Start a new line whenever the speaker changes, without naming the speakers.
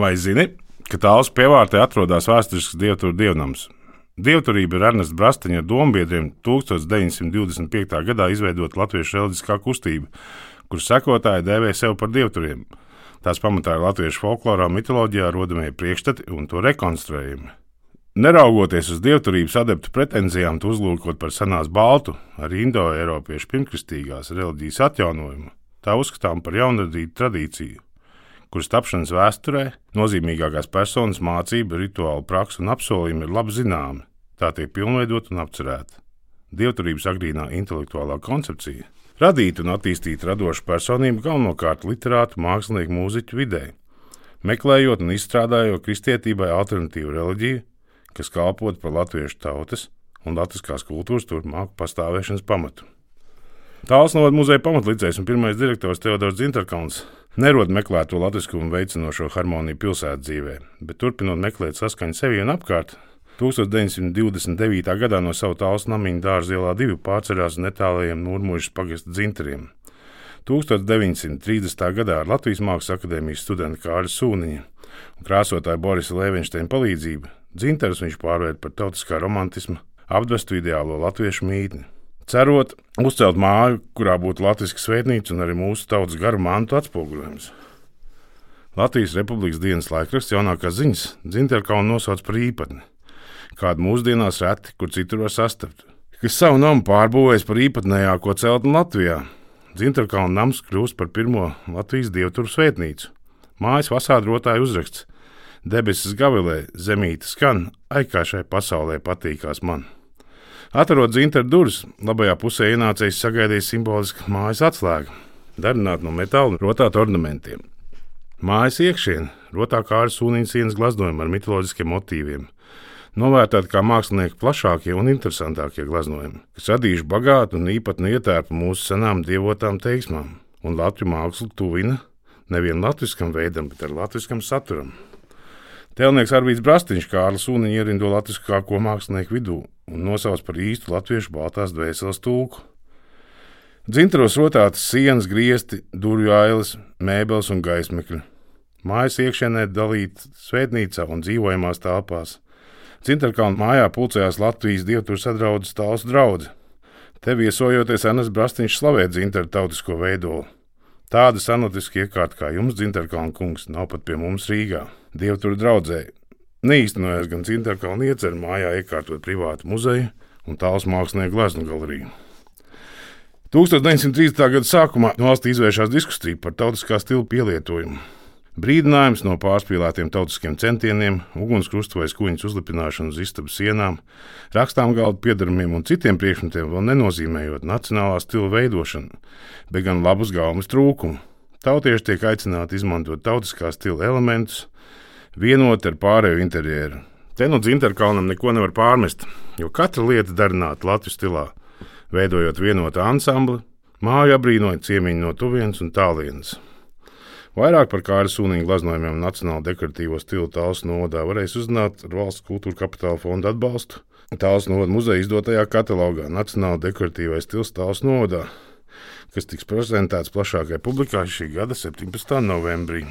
Vai zini, ka tāls pievārtē atrodas vēsturisks dievturu dievnams? Dievturība ir Ernesta Brastiņa ar dombiedriem 1925. gadā izveidota latviešu reliģiskā kustība, kuras sekotāji dēvē sevi par dievturiem. Tās pamatā ir latviešu folklorā, mitoloģijā rodamie priekšstati un to rekonstruējumi. Neraugoties uz dievturības adeptu pretenzijām, uzlūkot par senās baltu, arī indo-eiropiešu pirmkristīgās reliģijas atjaunojumu, tā uzskatām par jaunradītu tradīciju kuras tapšanas vēsturē nozīmīgākās personas mācība, rituāla praksa un apsolījumi ir labi zināmi, tā tiek pilnveidot un apcerēta. Dievturības agrīnā intelektuālā koncepcija radīta un attīstīta radoša personība galvenokārt literātu, mākslinieku, mūziķu vidē, meklējot un izstrādājot kristietībai alternatīvu reliģiju, kas kalpot par latviešu tautas un latviskās kultūras turpmāku pastāvēšanas pamatu. Tāls novada muzeja pamatlicējs un pirmais direktors Teodors Zinterkauns nerod meklēto latviskumu veicinošo harmoniju pilsētas dzīvē, bet turpinot meklēt saskaņu sevi un apkārt, 1929. gadā no sava tāls namiņa dārza ielā divi pārcerās netālajiem Nūrmuļas pagasta dzinteriem. 1930. gadā ar Latvijas Mākslas akadēmijas studentu Kāļa Sūniņa un krāsotāja Borisa Lēviņšteina palīdzību dzinterus viņš pārvērt par tautiskā romantisma apdvestu ideālo latviešu mītni cerot uzcelt māju, kurā būtu latviešu svētnīca un arī mūsu tautas garu mantu atspoguļojums. Latvijas Republikas dienas laikraksts jaunākās ziņas Dzinterkaunu nosauc par īpatni, kādu mūsdienās reti, kur citur var sastapt, kas savu namu pārbūvēs par īpatnējāko celtni Latvijā. Dzinterkauna nams kļūst par pirmo Latvijas dievturu svētnīcu. Mājas fasāde rotāja uzraksts: Debesis gavilē, zemīte skan, ai kā šai pasaulē patīkās man! Atrod dzintaru durvis, labajā pusē ienācējs sagaidīja simbolisku mājas atslēgu, darinātu no metāla rotāta ornamentiem. Mājas iekšienē rotā kā ar sūnīņas sienas glaznojumu ar mitoloģiskiem motīviem. Novērtēti kā mākslinieki plašākie un interesantākie glaznojumi, kas radījuši bagātu un īpatnu ietērpu mūsu senām dievotām teiksmām, un latviešu mākslu tuvina nevien latviskam veidam, bet arī latviskam saturam. Tēlnieks Arvīts Brastīņš Kārlis Sūniņš ierindo latviskāko mākslinieku vidū un nosauc par īstu latviešu baltās dvēseles tulku. Dzintaros rotātas sienas, griezti, durvju ailes, mēbeles un gaismekļi. Mājas iekšienē dalīta svētnīcā un dzīvojamās telpās. Cintarkalna mājā pulcējās Latvijas dievturu sadraudzes tāls draugs. Te viesojoties Anas Brastīņš slavē dzintaru tautisko veidolu. Tāda sanotiska iekārta kā jums, Dzinterkalna kungs, nav pat pie mums Rīgā. Dievturu draudzēji. Neīstenojās gan Dzinterkalna iecer mājā iekārtot privātu muzeju un tāls mākslinieku gleznu galeriju. 1930. gada sākumā valstī izvēršās diskusija par tautiskā stila pielietojumu. Brīdinājums no pārspīlētiem tautiskiem centieniem, ugunskrustu vai skuņas uzlipināšanu uz istabas sienām, rakstām galdu piedarumiem un citiem priekšmetiem vēl nenozīmējot nacionālā stila veidošanu, bet gan labus gaumas trūkumu. Tautieši tiek aicināti izmantot tautiskā stila elementus, vienot ar pārējo interjeru. Te no dzinterkalnam neko nevar pārmest, jo katra lieta darināta latviešu stilā, veidojot vienotu ansambli, māju apbrīnojot ciemiņu no tuvienes un tālienes. Vairāk par kāra sūniņu glaznojumiem un nacionālo dekoratīvo stilu tāls novadā varēs uzzināt ar valsts kultūra kapitāla fonda atbalstu. Tāls novada muzeja izdotajā katalogā Nacionāla dekoratīvais stils tāls novadā, kas tiks prezentēts plašākai publikai šī gada 17. novembrī.